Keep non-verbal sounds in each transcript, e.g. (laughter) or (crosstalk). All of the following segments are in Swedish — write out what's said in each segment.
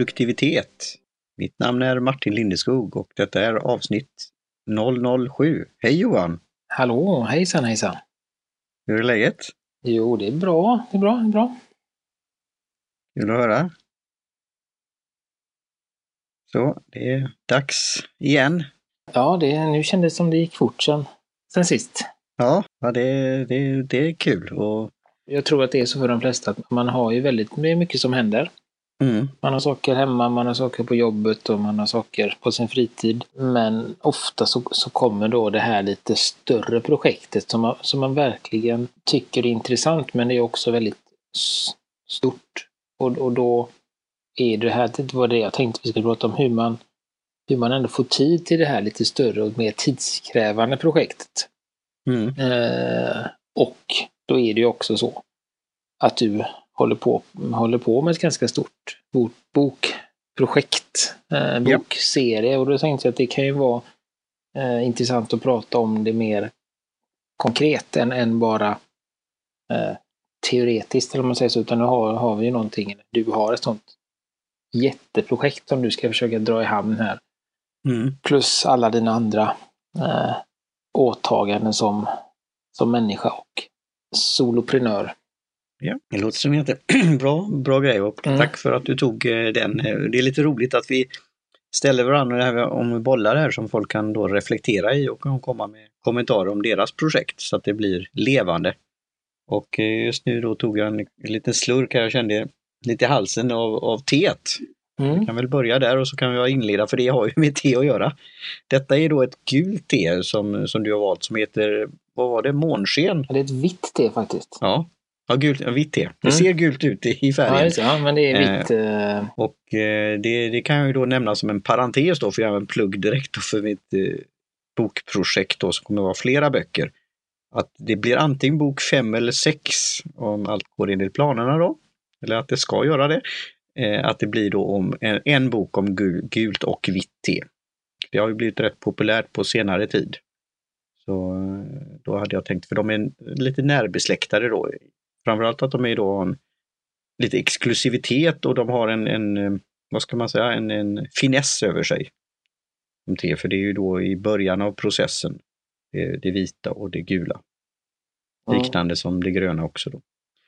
produktivitet. Mitt namn är Martin Lindeskog och detta är avsnitt 007. Hej Johan! Hallå, hejsan hejsan! Hur är läget? Jo, det är bra, det är bra, det är bra. Kul att höra. Så, det är dags igen. Ja, det, nu kändes det som det gick fort sen, sen sist. Ja, ja det, det, det är kul. Och... Jag tror att det är så för de flesta att man har ju väldigt mycket som händer. Mm. Man har saker hemma, man har saker på jobbet och man har saker på sin fritid. Men ofta så, så kommer då det här lite större projektet som man, som man verkligen tycker är intressant men det är också väldigt stort. Och, och då är det här, det var det jag tänkte vi skulle prata om, hur man, hur man ändå får tid till det här lite större och mer tidskrävande projektet. Mm. Eh, och då är det ju också så att du håller på, håller på med ett ganska stort bok, bokprojekt, eh, bokserie. Och då tänkte jag att det kan ju vara eh, intressant att prata om det mer konkret än, än bara eh, teoretiskt, eller om man säger så. Utan nu har, har vi ju någonting, du har ett sånt jätteprojekt som du ska försöka dra i hamn här. Mm. Plus alla dina andra eh, åtaganden som, som människa och soloprenör. Ja, det låter som jättebra (clears throat) bra grej och Mm. tack för att du tog eh, den. Det är lite roligt att vi ställer varandra det här om bollar här som folk kan då reflektera i och komma med kommentarer om deras projekt så att det blir levande. Och eh, just nu då tog jag en, en liten slurk här, jag kände lite i halsen av, av teet. Mm. Vi kan väl börja där och så kan vi inleda för det har ju (laughs) med te att göra. Detta är då ett gult te som, som du har valt som heter, vad var det, månsken? Det är ett vitt te faktiskt. Ja, ja gult, ja, vitt te. Det Mm. ser gult ut i, färgen. Ja, ja, men det är Eh, vitt. Eh, Och eh, det, det kan jag ju då nämna som en parentes då, för jag har en plugg direkt för mitt eh, bokprojekt då, som kommer att vara flera böcker. Att det blir antingen bok fem eller sex om allt går enligt planerna då. Eller att det ska göra det. Eh, att det blir då om en, en bok om gu- gult och vitt te. Det har ju blivit rätt populärt på senare tid. Så eh, då hade jag tänkt, för de är lite närbesläktade då. Framförallt att de är då en, lite exklusivitet och de har en, en eh, vad ska man säga, en, en finess över sig. De för det är ju då i början av processen. Det, det vita och det gula. Liknande som det gröna också. Då.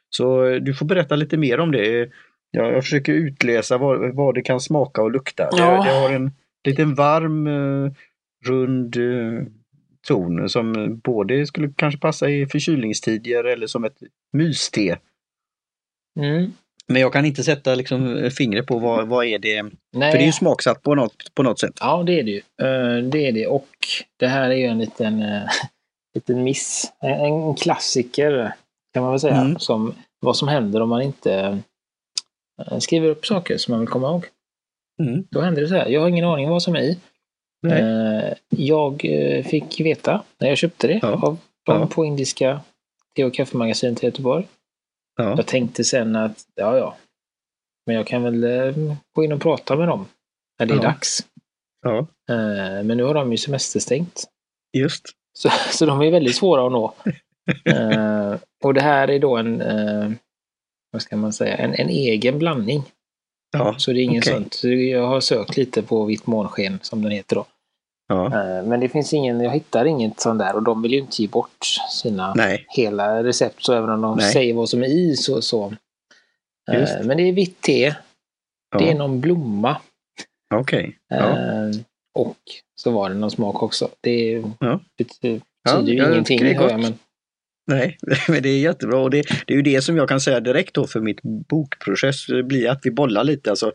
Så eh, du får berätta lite mer om det. Jag, jag försöker utläsa vad, vad det kan smaka och lukta. Det, Ja. det har en liten varm, eh, rund eh, ton som både skulle kanske passa i förkylningstider eller som ett myste. mm. Men jag kan inte sätta liksom fingret på vad, vad är det. Nej. För det är ju smaksatt på något, på något sätt. Ja, det är det ju. Eh, Det är det. Och det här är ju en liten, eh, (laughs) liten miss. En, klassiker kan man väl säga. Mm. Som vad som händer om man inte eh, skriver upp saker som man vill komma ihåg. Mm. Då händer det så här. Jag har ingen aning vad som är i. Nej. Eh, Jag eh, fick veta när jag köpte det Ja. av dem Ja. på indiska te och kaffemagasinet i Göteborg. Ja. Jag tänkte sen att, ja ja, men jag kan väl eh, gå in och prata med dem när det är dags. Men nu har de ju semesterstängt. just. Så, så de är väldigt svåra att nå. (laughs) Och det här är då en, vad ska man säga, en, en egen blandning. Ja, Så det är ingen Okej. sånt. Så jag har sökt lite på vitt månsken som den heter då. ja. Eh, Men det finns ingen, jag hittar inget sånt där och de vill ju inte ge bort sina Nej, hela recept. Så även om de Nej. säger vad som är i så. så. Eh, Just. Men det är vitt te, det är ja. någon blomma okej. Ja. eh, och så var det någon smak också. Det Ja. betyder Ja, ju ja, ingenting, det är hör jag, gott. men Nej, (laughs) men det är jättebra och det, det är ju det som jag kan säga direkt då för mitt bokprocess det blir att vi bollar lite. Alltså,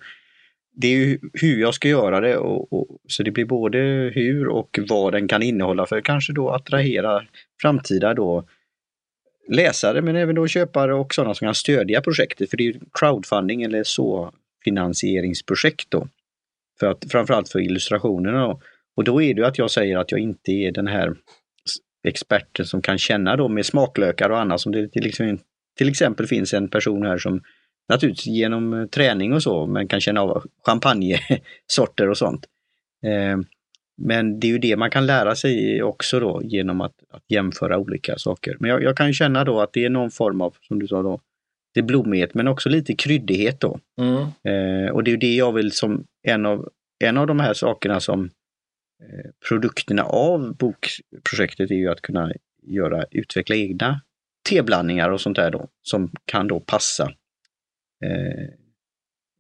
det är ju hur jag ska göra det och, och, så det blir både hur och vad den kan innehålla för kanske då attrahera framtida då läsare men även då köpare och sådana som kan stödja projektet för det är ju crowdfunding eller så finansieringsprojekt då. För att, framförallt för illustrationerna då. Och då är det ju att jag säger att jag inte är den här experten som kan känna då med smaklökar och annat som det till exempel, till exempel finns en person här som naturligtvis genom eh, träning och så men kan känna av champagnesorter och sånt. Eh, men det är ju det man kan lära sig också då genom att, att jämföra olika saker. Men jag, jag kan känna då att det är någon form av, som du sa då, lite blommighet men också lite kryddighet då. Mm. Eh, och det är det jag vill som en av, en av de här sakerna som produkterna av bokprojektet är ju att kunna göra, utveckla egna teblandningar och sånt där då som kan då passa eh,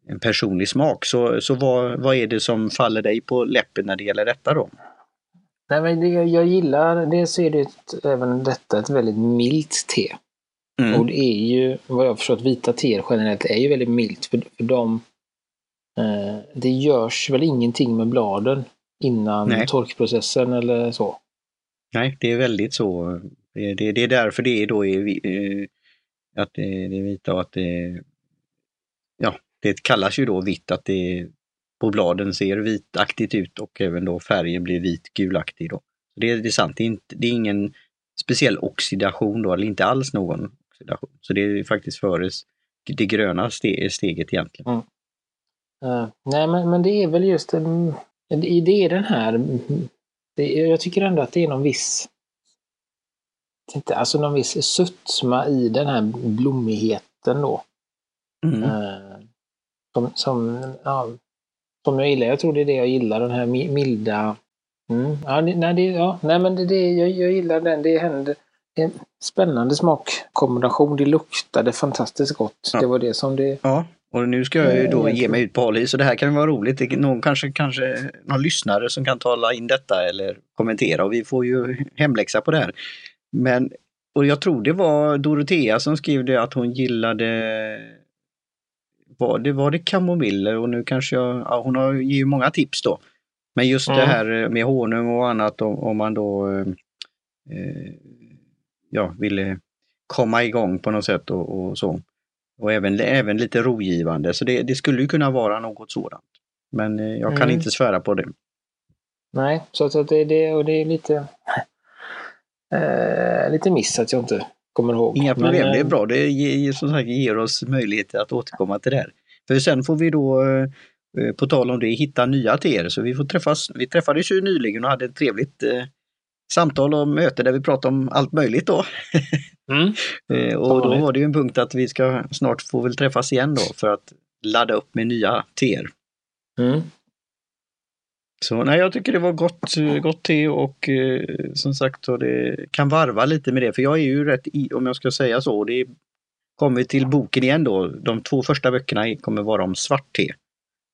en personlig smak. Så, så vad, vad är det som faller dig på läppen när det gäller detta då? Nej, men det, jag gillar, dels är det ett, även detta ett väldigt milt te. Mm. Och det är ju, vad jag har förstått, vita teer generellt är ju väldigt milt. För, för de, eh, det görs väl ingenting med bladen innan Nej. torkprocessen eller så. Nej, det är väldigt så. Det, det, det är därför det är då är, eh, att det, det är vita och att det, ja, det kallas ju då vitt att det på bladen ser vitaktigt ut och även då färgen blir vit-gulaktig då. Så det, är- det är sant, det är, inte, det är ingen speciell oxidation då, eller inte alls någon oxidation. Så det är faktiskt före det gröna ste, steget egentligen. Eh, nej, men, men det är väl just det, är den här, det, jag tycker ändå att det är någon viss, inte, alltså någon viss sötma i den här blommigheten då. Mm. Eh, som, som, ja, som jag gillar. Jag tror det är det jag gillar, den här mi- milda... Mm. Ja, det, nej, det, ja, nej, men det, det, jag, jag gillar den. Det händer det är en spännande smakkombination. Det luktade fantastiskt gott. Ja. Det var det som det... Ja, och nu ska jag ju då ge mig ut på hal så det här kan vara roligt. Det någon, kanske, kanske någon lyssnare som kan tala in detta eller kommentera och vi får ju hemläxa på det här. Men, och jag tror det var Dorotea som skrev det att hon gillade var det, var det kamomiller och nu kanske jag, ja, hon har ju många tips då. Men just det Mm. här med honung och annat om, om man då eh, eh, ja, ville komma igång på något sätt och, och så. Och även, även lite rogivande, så det, det skulle ju kunna vara något sådant. Men eh, jag kan Mm. inte svära på det. Nej, så att det, det, och det är lite... Eh, lite miss att jag inte kommer ihåg. Inga problem, Men, det är eh, bra. Det ger, som sagt, ger oss möjligheter att återkomma till det här. För sen får vi då, eh, på tal om det, hitta nya teer. Så vi får träffas. Vi träffades ju nyligen och hade ett trevligt eh, samtal och möte där vi pratade om allt möjligt då. Mm. (laughs) Eh, och då var det ju en punkt att vi ska snart få väl träffas igen då för att ladda upp med nya teer. Mm. Så nej, jag tycker det var gott, gott te och eh, som sagt så det kan varva lite med det. För jag är ju rätt, i, om jag ska säga så, det kommer till boken igen då. De två första böckerna kommer vara om svart te.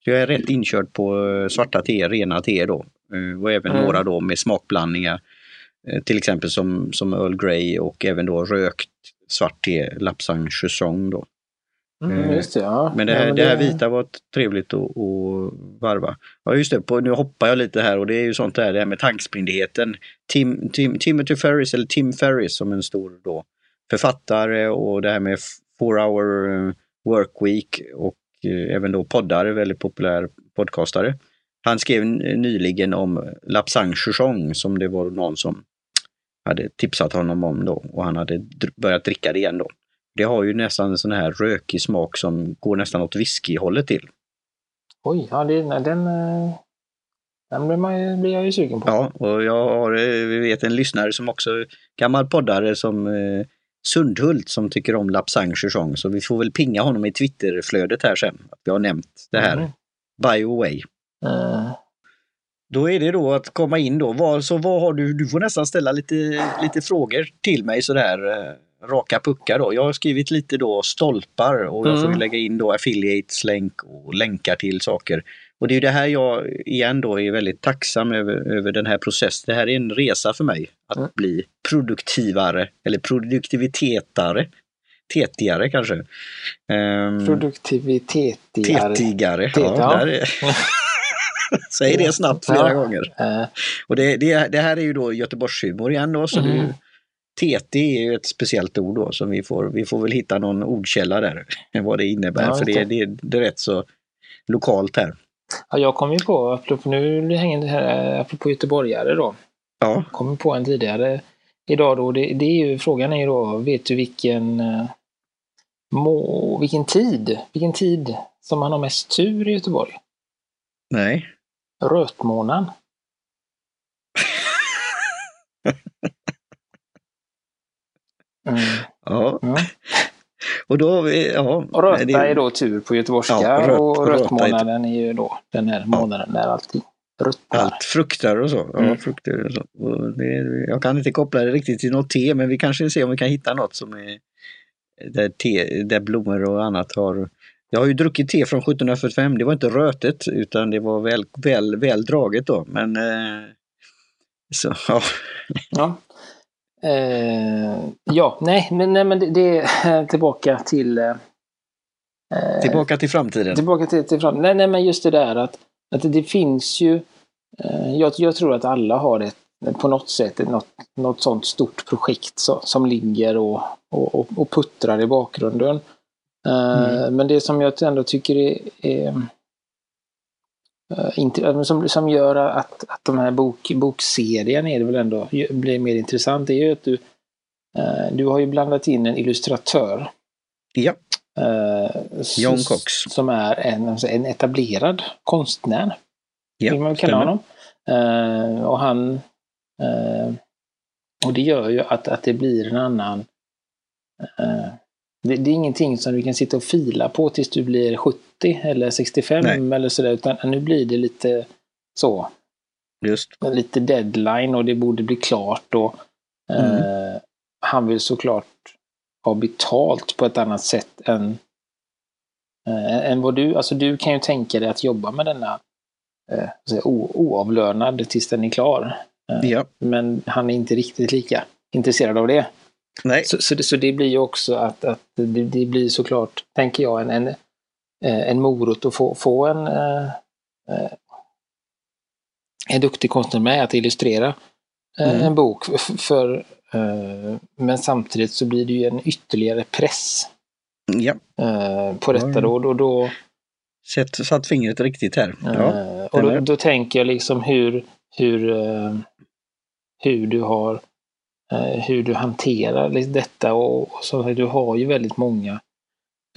Så jag är rätt inkörd på eh, svarta te, rena te då. Eh, Och även Mm. några då med smakblandningar. Eh, Till exempel som, som Earl Grey och även då rökt svart te, Lapsang Chusong då. Mm, Eh, det, ja. Men det Ja, här, det här vita var trevligt att, att varva. Ja just det, på, nu hoppar jag lite här och det är ju sånt där det här med tankspriddheten. Tim, Tim, Timothy Ferris, eller Tim Ferris som en stor då, författare och det här med four hour eh, work week och eh, även då poddare, väldigt populär podcastare. Han skrev nyligen om Lapsang Chusong som det var någon som hade tipsat honom om då och han hade börjat dricka det igen då. Det har ju nästan en sån här rökig smak som går nästan åt whiskyhållet till. Oj, ja, det, nej, den, eh, den blir, man, blir jag ju sugen på. Ja, och jag har, eh, vi vet en lyssnare som också är gammal poddare som eh, Sundhult som tycker om Lapsang Chusong. Så vi får väl pinga honom i Twitterflödet här sen. Att vi har nämnt det här. Mm. By the way. Då är det då att komma in då. Vad, så vad har du? Du får nästan ställa lite, lite frågor till mig sådär eh, raka puckar då. Jag har skrivit lite då stolpar och jag får Mm. lägga in då affiliates länk och länkar till saker. Och det är ju det här jag igen då är väldigt tacksam över, över den här processen. Det här är en resa för mig att Mm. bli produktivare eller produktivitetare. Tetigare kanske. Um, produktivitettigare. tetigare. Tet, Ja, ja. (laughs) (laughs) Säg det snabbt flera Ja. gånger. Eh, Och det, det, det här är ju då Göteborgshumor igen då, så Mm. det, TT är ju ett speciellt ord då som vi får, vi får väl hitta någon ordkälla där, (laughs) vad det innebär, Ja, för det, det, det är rätt så lokalt här. ja, jag kom ju på, apropå, nu hänger det här, apropå göteborgare då, Ja, kom på en tidigare idag då. Det, det är ju, frågan är ju då, vet du vilken, eh, må, vilken tid, vilken tid som man har mest tur i Göteborg? nej. Rötmånaden. (laughs) Mm. Ja. Ja. och då, ja. Och röta det, är då tur på göteborgska ja, röt, och rötmånaden är ju då den här månaden ja. där allting ruttar. Allt fruktar och så. Ja, mm. frukter och så. Och det, jag kan inte koppla det riktigt till något te, men vi kanske ser om vi kan hitta något som är där, te, där blommor och annat har jag har ju druckit te från 1745. Det var inte rötet utan det var väl, väl, väl draget då. Men eh, så, ja. Ja. Eh, ja, nej, men, nej, men det, det är tillbaka till... Eh, tillbaka till framtiden. Tillbaka till, till framtiden. Nej, nej, men just det där att, att det finns ju... Eh, jag, jag tror att alla har ett på något sätt något, något sånt stort projekt så, som ligger och, och, och puttrar i bakgrunden. Eh, mm. Men det som jag ändå tycker är, är Uh, som, som gör att, att de här bok, bokserien är det väl ändå blir mer intressant, det är ju att du, du har ju blandat in en illustratör. Ja. John Cox. Som är en, alltså en etablerad konstnär. Ja, vill man kalla honom. och han och det gör ju att, att det blir en annan det, det, är ingenting som du kan sitta och fila på tills du blir 70 eller 65 Nej. eller sådär, utan nu blir det lite så. Just. Lite deadline och det borde bli klart och mm. eh, han vill såklart ha betalt på ett annat sätt än, eh, än vad du, alltså du kan ju tänka dig att jobba med denna eh, oavlönad tills den är klar. Eh, ja. Men han är inte riktigt lika intresserad av det. Nej. Så, så, det, så det blir ju också att, att det, det, blir såklart, tänker jag, en, en, eh, en morot att få, få en, eh, eh, en duktig konstnär med att illustrera mm. en bok. För, men samtidigt så blir det ju en ytterligare press ja. på detta. Då, då, då, Sätt, satt fingret riktigt här. Ja, och då, då, tänker jag liksom hur, hur, hur du har Eh, hur du hanterar detta och, så du har ju väldigt många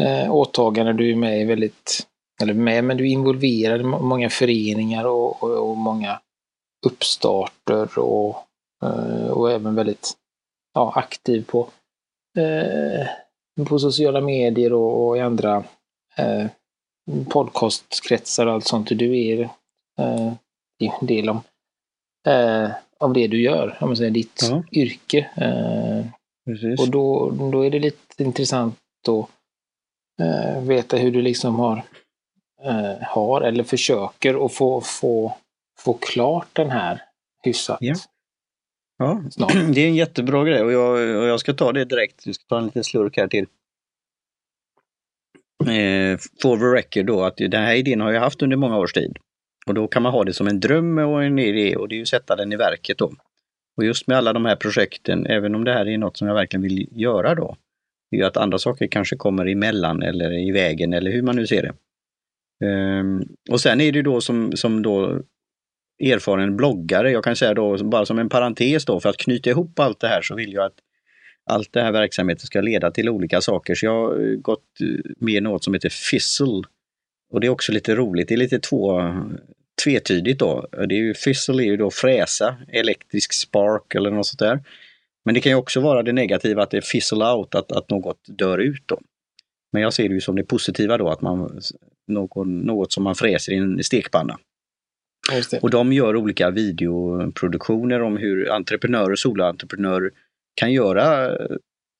eh, åtaganden. Du är med i väldigt, eller med, men du är involverad i många föreningar och, och, och många uppstarter och, eh, och även väldigt ja, aktiv på, eh, på sociala medier och, och i andra eh, podcastkretsar och allt sånt. Du är eh, en del om eh, av det du gör, om man säger ditt ja. yrke. Eh, och då, då är det lite intressant att eh, veta hur du liksom har, eh, har eller försöker att få, få, få klart den här hyfsat. Ja. Ja, Snart. (clears throat) det är en jättebra grej och jag, och jag ska ta det direkt. Vi ska ta en liten slurk här till. Eh, for the record då att den här idén har jag haft under många års tid. Och då kan man ha det som en dröm och en idé och det är ju att sätta den i verket då. Och just med alla de här projekten, även om det här är något som jag verkligen vill göra då, är ju att andra saker kanske kommer emellan eller i vägen eller hur man nu ser det. Um, och sen är det då som, som då erfaren bloggare, jag kan säga då bara som en parentes då för att knyta ihop allt det här så vill jag att allt det här verksamheten ska leda till olika saker. Så jag har gått eh, med något som heter Fizzle. Och det är också lite roligt, det är lite två tvetydigt då. Det är ju, fizzle är ju då fräsa, elektrisk spark eller något sånt där. Men det kan ju också vara det negativa att det är fizzle out, att, att något dör ut. Då. Men jag ser det ju som det positiva då, att man, någon, något som man fräser i en stekpanna. Och de gör olika videoproduktioner om hur entreprenörer, soloentreprenörer kan göra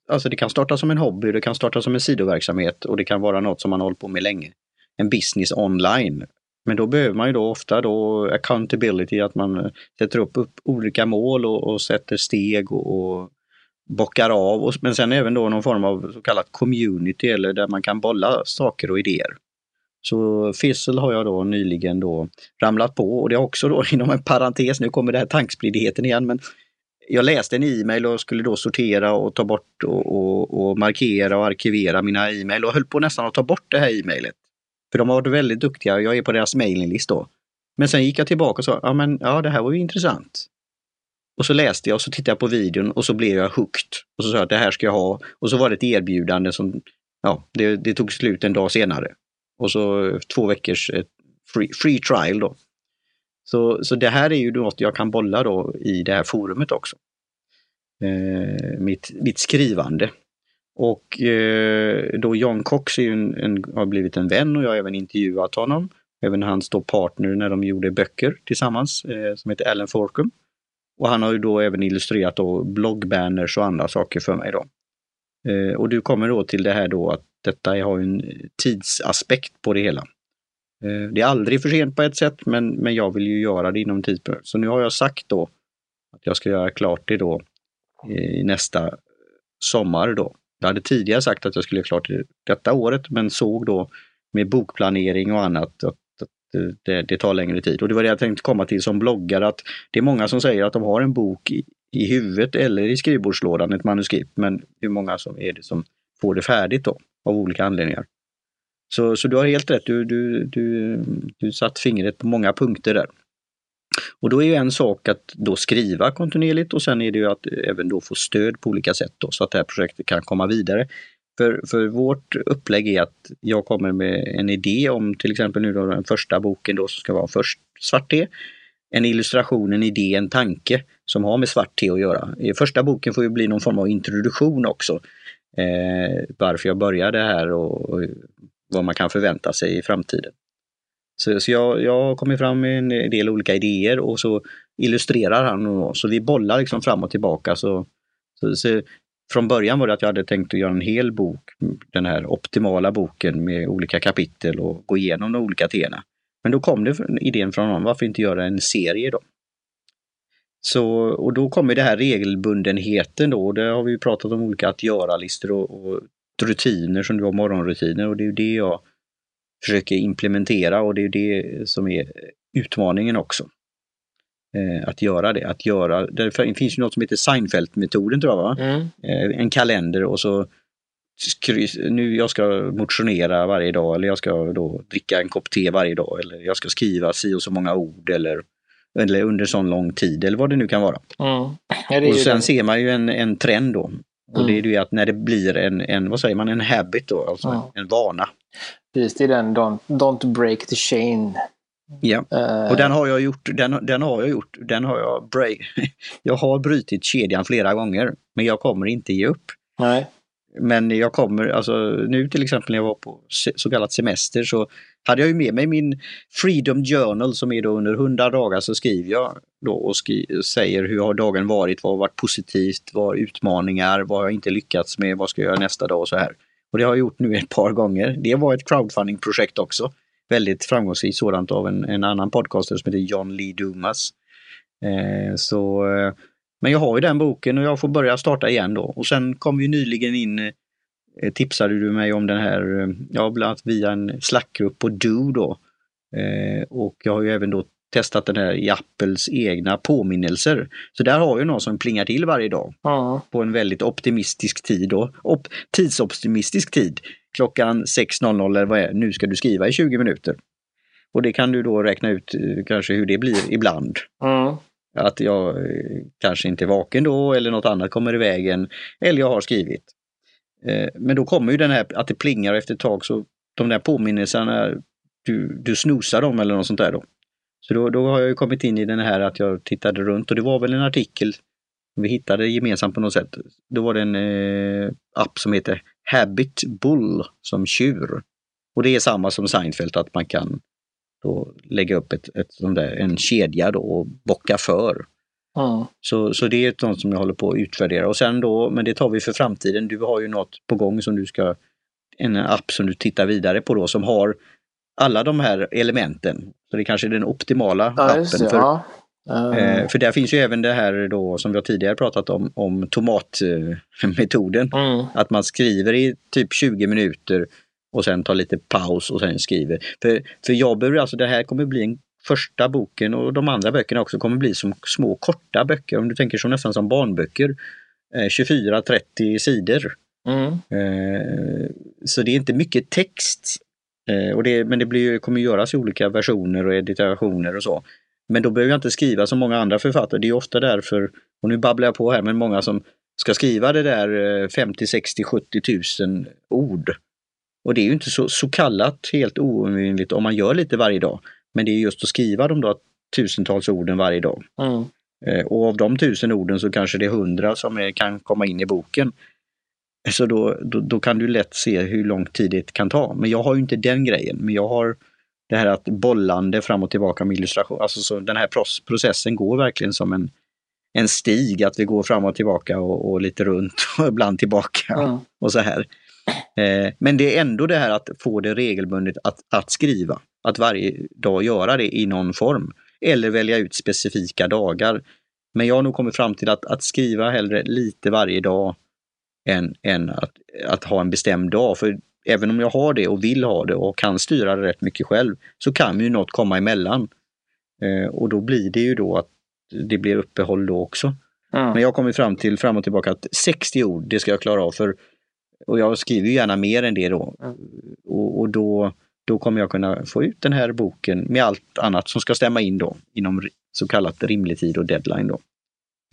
Alltså det kan starta som en hobby, det kan starta som en sidoverksamhet och det kan vara något som man hållit på med länge. En business online. Men då behöver man ju då ofta då accountability, att man eh, sätter upp, upp olika mål och, och sätter steg och, och bockar av. Och, men sen även då någon form av så kallat community eller där man kan bolla saker och idéer. Så Fizzle har jag då nyligen då ramlat på och det är också då (laughs) inom en parentes, nu kommer det här tankspridigheten igen, men jag läste en e-mail och skulle då sortera och ta bort och, och, och markera och arkivera mina e-mail och höll på nästan att ta bort det här e-mailet. För de har varit väldigt duktiga, jag är på deras mailinglist då. Men sen gick jag tillbaka och sa, ja men ja det här var ju intressant. Och så läste jag och så tittade jag på videon och så blev jag hooked. Och så sa jag att det här ska jag ha. Och så var det ett erbjudande som, ja, det, det tog slut en dag senare. Och så eh, två veckors eh, free, free trial då. Så, så det här är ju något jag kan bolla då i det här forumet också. Eh, mitt, mitt skrivande. Och eh, då John Cox är ju en, en, har blivit en vän och jag har även intervjuat honom. Även hans då partner när de gjorde böcker tillsammans eh, som heter Alan Forkum. Och han har ju då även illustrerat då bloggbanners och andra saker för mig då. Eh, och du kommer då till det här då att detta har en tidsaspekt på det hela. Eh, det är aldrig för sent på ett sätt men, men jag vill ju göra det inom tid. Så nu har jag sagt då att jag ska göra klart det då eh, i nästa sommar då. Jag hade tidigare sagt att jag skulle göra klart detta året men såg då med bokplanering och annat att, att det, det, tar längre tid. Och det var det jag tänkte komma till som bloggare att det är många som säger att de har en bok i, i huvudet eller i skrivbordslådan, ett manuskript, men hur många som är det som får det färdigt då av olika anledningar. Så, så du har helt rätt, du, du, du, du satt fingret på många punkter där. Och då är ju en sak att då skriva kontinuerligt och sen är det ju att även då få stöd på olika sätt då, så att det här projektet kan komma vidare. För, för vårt upplägg är att jag kommer med en idé om till exempel nu då den första boken då som ska vara först svart te. En illustration, en idé, en tanke som har med svart te att göra. Första boken får ju bli någon form av introduktion också. Eh, varför jag började här och, och vad man kan förvänta sig i framtiden. Så, så jag, jag har kommit fram med en del olika idéer och så illustrerar han och så vi bollar liksom fram och tillbaka. Så, så, så, från början var det att jag hade tänkt att göra en hel bok, den här optimala boken med olika kapitel och gå igenom de olika teerna. Men då kom det idén från honom, varför inte göra en serie då? Så, och då kommer det här regelbundenheten då, det har vi pratat om olika att göra-listor och, och rutiner som du har morgonrutiner och det är det jag försöker implementera och det är det som är utmaningen också. Eh, att göra det, att göra, det finns ju något som heter Seinfeld-metoden tror jag va? Mm. Eh, en kalender och så nu jag ska motionera varje dag eller jag ska då dricka en kopp te varje dag eller jag ska skriva si och så många ord eller, eller under sån lång tid eller vad det nu kan vara. Mm. Ja, och sen det. ser man ju en, en trend då. Och mm. det är ju att när det blir en, en, vad säger man, en habit då, alltså mm. en vana. Precis, det är den don't, don't break the chain. Ja, uh, och den har jag gjort. Den, den har jag gjort. Den har jag break. (laughs) jag har brutit kedjan flera gånger, men jag kommer inte ge upp. Nej. Men jag kommer, alltså nu till exempel när jag var på så kallat semester så hade jag ju med mig min Freedom Journal som är då under 100 dagar så skriver jag då och skri säger hur har dagen varit, vad har varit positivt, vad har utmaningar, vad har jag inte lyckats med, vad ska jag göra nästa dag och så här. Och det har jag gjort nu ett par gånger. Det var ett crowdfunding-projekt också. Väldigt framgångsrikt sådant av en, en annan podcaster som heter John Lee Dumas. Eh, så, eh, men jag har ju den boken och jag får börja starta igen då. Och sen kom vi nyligen in, eh, tipsade du mig om den här, eh, ja bland annat via en slackgrupp på Do då. Eh, och jag har ju även då testat den här i Apples egna påminnelser. Så där har ju någon som plingar till varje dag. Mm. På en väldigt optimistisk tid då. Op tidsoptimistisk tid. Klockan 6.00 eller vad är nu ska du skriva i 20 minuter. Och det kan du då räkna ut kanske hur det blir ibland. Mm. Att jag eh, kanske inte är vaken då eller något annat kommer i vägen. Eller jag har skrivit. Eh, men då kommer ju den här att det plingar efter ett tag så de där påminnelserna, du, du snusar dem eller något sånt där då. Så då, då har jag kommit in i den här att jag tittade runt och det var väl en artikel vi hittade gemensamt på något sätt. Då var det en eh, app som heter Habit Bull som tjur. Och det är samma som Seinfeld att man kan då lägga upp ett, ett, där, en kedja då och bocka för. Mm. Så, så det är något som jag håller på att utvärdera och sen då, men det tar vi för framtiden. Du har ju något på gång som du ska, en app som du tittar vidare på då som har alla de här elementen. Så det kanske är den optimala ja, appen. Det, för, ja. uh. för där finns ju även det här då som vi har tidigare pratat om, om tomatmetoden. Mm. Att man skriver i typ 20 minuter och sen tar lite paus och sen skriver. För, för jag behöver alltså, det här kommer bli en första boken och de andra böckerna också kommer bli som små korta böcker. Om du tänker så nästan som barnböcker. 24-30 sidor. Mm. Så det är inte mycket text Eh, och det, men det blir, kommer göras i olika versioner och editationer och så. Men då behöver jag inte skriva som många andra författare. Det är ofta därför, och nu babblar jag på här, men många som ska skriva det där 50, 60, 70 tusen ord. Och det är ju inte så, så kallat helt oundvikligt om man gör lite varje dag. Men det är just att skriva de då tusentals orden varje dag. Mm. Eh, och av de tusen orden så kanske det är hundra som är, kan komma in i boken. Så då, då, då, kan du lätt se hur lång tid det kan ta. Men jag har ju inte den grejen. Men jag har det här att bollande fram och tillbaka med illustration. Alltså så den här processen går verkligen som en, en stig, att vi går fram och tillbaka och, och lite runt (laughs) och ibland tillbaka mm. och så här. Eh, men det är ändå det här att få det regelbundet att, att skriva. Att varje dag göra det i någon form. Eller välja ut specifika dagar. Men jag har nog kommit fram till att, att skriva hellre lite varje dag än, än att, att ha en bestämd dag. För även om jag har det och vill ha det och kan styra det rätt mycket själv så kan ju något komma emellan. Eh, och då blir det ju då att det blir uppehåll då också. Mm. Men jag kommit fram till fram och tillbaka att 60 ord, det ska jag klara av. för Och jag skriver gärna mer än det då. Mm. Och, och, då, då kommer jag kunna få ut den här boken med allt annat som ska stämma in då inom så kallat rimlig tid och deadline. Då.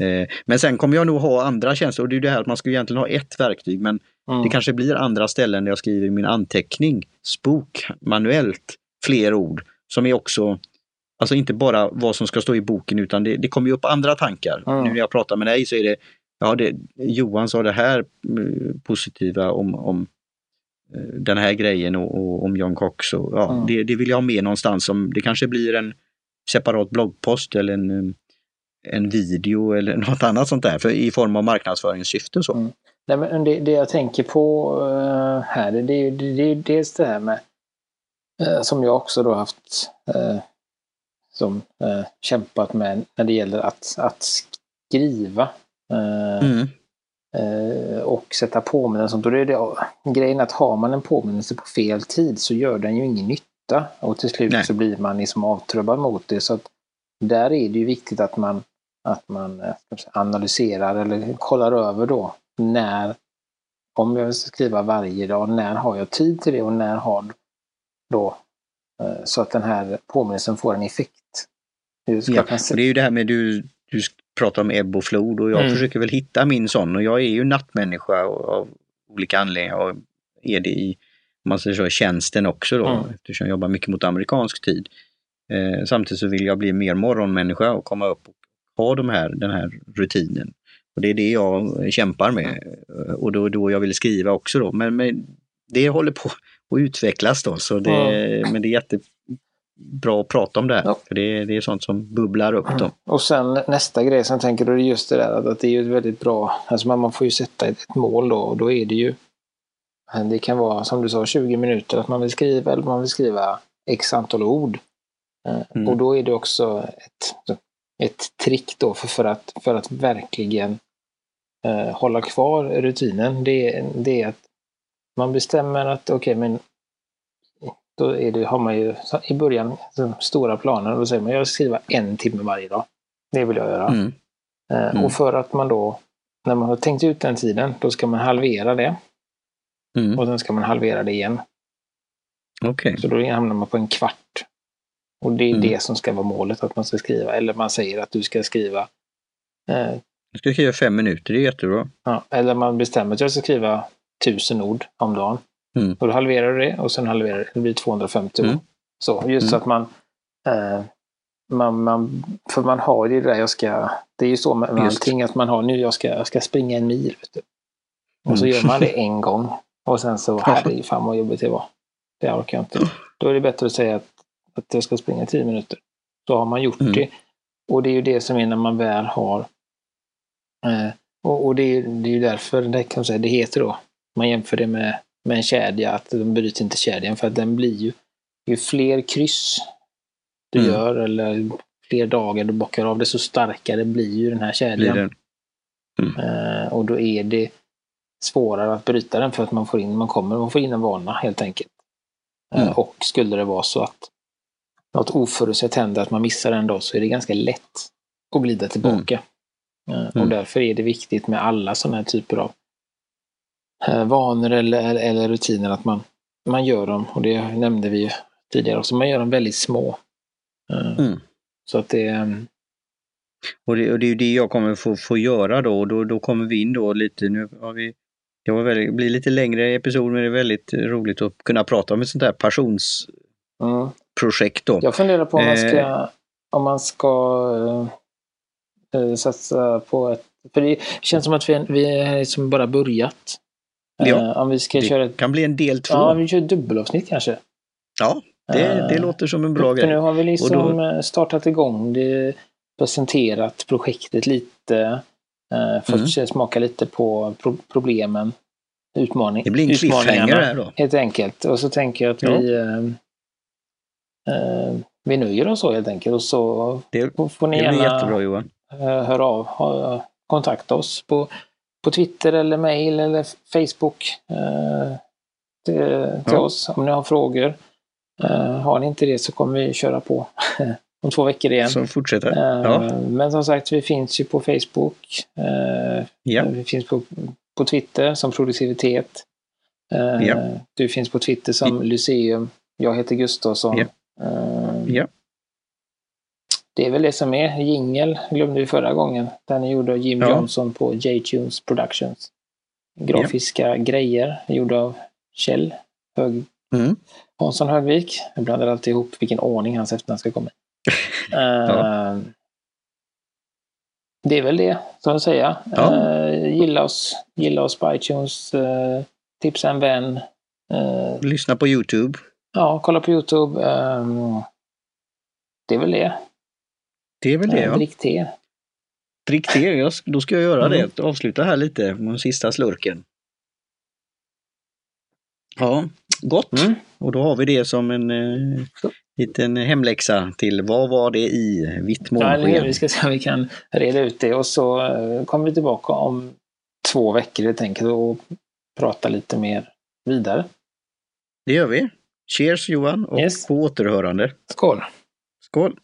Eh, men sen kommer jag nog ha andra tjänster och det är det här att man ska egentligen ha ett verktyg men mm. det kanske blir andra ställen där jag skriver min anteckning, spok, manuellt, fler ord som är också Alltså inte bara vad som ska stå i boken utan det, det kommer upp andra tankar. Mm. Nu när jag pratar med dig så är det, ja det, Johan sa det här mm, positiva om, om eh, den här grejen och, och om John Cox. Och, ja, mm. det, det, vill jag ha med någonstans. Som, det kanske blir en separat bloggpost eller en, en video eller (laughs) något annat sånt där för, i form av marknadsföringssyfte. Så. Mm. Nej, men det, det jag tänker på här det, det, det, det är dels det här med som jag också då haft som kämpat med när det gäller att, att skriva. Mm. och sätta påminnelser. Då är det, grejen att har man en påminnelse på fel tid så gör den ju ingen nytta. Och till slut Nej. så blir man liksom avtrubbad mot det. Så att där är det ju viktigt att man att man eh, analyserar eller kollar över då när, om jag ska skriva varje dag, när har jag tid till det och när har då eh, så att den här påminnelsen får en effekt. Ja, det är ju det här med du, du pratar om ebb och flod och jag mm. försöker väl hitta min sån och jag är ju nattmänniska av olika anledningar och är det i man säger så, tjänsten också då mm. eftersom jag jobbar mycket mot amerikansk tid. Eh, samtidigt så vill jag bli mer morgonmänniska och komma upp och ha de här, den här rutinen. Och Det är det jag kämpar med och då, då jag vill skriva också då. Men, men det håller på att utvecklas då, så det, mm. men det är jättebra att prata om det här. Ja. För det, det är sånt som bubblar upp då. Och sen nästa grej som jag tänker då är just det där att det är ju väldigt bra, alltså man får ju sätta ett, ett mål då och då är det ju det kan vara som du sa 20 minuter att man vill skriva eller man vill skriva x antal ord. Eh, mm. Och då är det också ett ett trick då för, för, att, för att verkligen eh, hålla kvar rutinen. Det, det är att man bestämmer att okej, okay, men då det, har man ju i början stora planer. Då säger man jag ska skriva en timme varje dag. Det vill jag göra. Mm. Eh, mm. Och för att man då, när man har tänkt ut den tiden, då ska man halvera det. Mm. Och sen ska man halvera det igen. Okay. Så då hamnar man på en kvart. Och det är mm. det som ska vara målet, att man ska skriva. Eller man säger att du ska skriva... Eh, du ska skriva fem minuter, det är jättebra. Ja, eller man bestämmer att jag ska skriva tusen ord om dagen. Mm. Och då halverar du det och sen halverar det, det blir 250 mm. Så, just så mm. att man, eh, man, man... För man har ju det där, jag ska... Det är ju så med, med allting, att man har nu, jag ska, jag ska springa en mil. Du. Och så mm. gör man det (laughs) en gång. Och sen så, herregud, fan vad jobbigt det var. Det orkar jag inte. Då är det bättre att säga att att jag ska springa 10 minuter. Så har man gjort mm. det. Och det är ju det som är när man väl har eh, och, och, det, är, det är ju därför det, kan säga, det heter då, man jämför det med, med en kedja, att de bryter inte kedjan för att den blir ju, ju fler kryss du mm. gör eller fler dagar du bockar av, desto starkare blir ju den här kedjan. Mm. Eh, och då är det svårare att bryta den för att man får in, man kommer, man får in en vana helt enkelt. Eh, mm. och skulle det vara så att något oförutsett händer, att man missar en dag, så är det ganska lätt att glida tillbaka. Mm. Och mm. därför är det viktigt med alla sådana här typer av vanor eller, eller rutiner att man, man gör dem, och det nämnde vi ju tidigare också, man gör dem väldigt små. Eh, mm. Så att det... Ehm, och det, och det är ju det jag kommer få, få göra då, och då, då kommer vi in då lite, nu har vi det var väldigt, blir lite längre episod men det är väldigt roligt att kunna prata om ett sånt här passions, mm. Jag funderar på om man ska, eh. om man ska eh, satsa på ett... För det känns som att vi, vi har liksom bara börjat. Ja, Eh, om vi ska det köra ett... kan bli en del två. Ja, Ja, vi kör ett dubbelavsnitt kanske. det, det Eh, låter som en bra För nu grej. har vi liksom Och eh, startat igång det, presenterat projektet lite, eh, fått Mm. smaka lite på pro problemen, utmaning, Det blir en utmaningarna, här då. helt enkelt. Och så tänker jag att Ja. vi, eh, vi nöjer oss så helt enkelt. Och så Det, får- ni det gärna jättebra Johan. höra av, ha, kontakta oss på, på Twitter eller mail eller Facebook eh, till, till Ja. oss om ni har frågor. Eh, har ni inte det så kommer vi köra på (laughs) om två veckor igen. Så fortsätter. Eh, Ja. Men som sagt, vi finns ju på Facebook. Eh, Ja. Vi finns på, på Twitter som produktivitet. Eh, Ja. Du finns på Twitter som Lyceum. Jag heter Gustavsson. Ja. Ja. Det är väl det som är. Jingel glömde vi förra gången. Den är gjord av Jim Ja. Johnson på J-Tunes Productions. Grafiska grejer gjorda av Kjell Hög, Mm. Hansson Högvik. Jag blandar alltid ihop vilken ordning hans efternamn ska komma i. (laughs) Eh, Det är väl det, som jag säger. Ja. Eh, gilla oss, gilla oss på iTunes, eh, tipsa en vän. Lyssna på Youtube. ja, kolla på Youtube. Eh, det är väl det. Det är väl det ja. Drick te. Drick te, jag då ska jag göra Mm. det. Avsluta här lite med den sista slurken. Ja, gott. Mm. Och då har vi det som en eh, liten hemläxa till vad var det i vitt Ja, månsken? vi ska se om vi kan reda ut det och så eh, kommer vi tillbaka om två veckor helt enkelt och prata lite mer vidare. Det gör vi. Cheers Johan och Yes. på återhörande. Skål! Skål!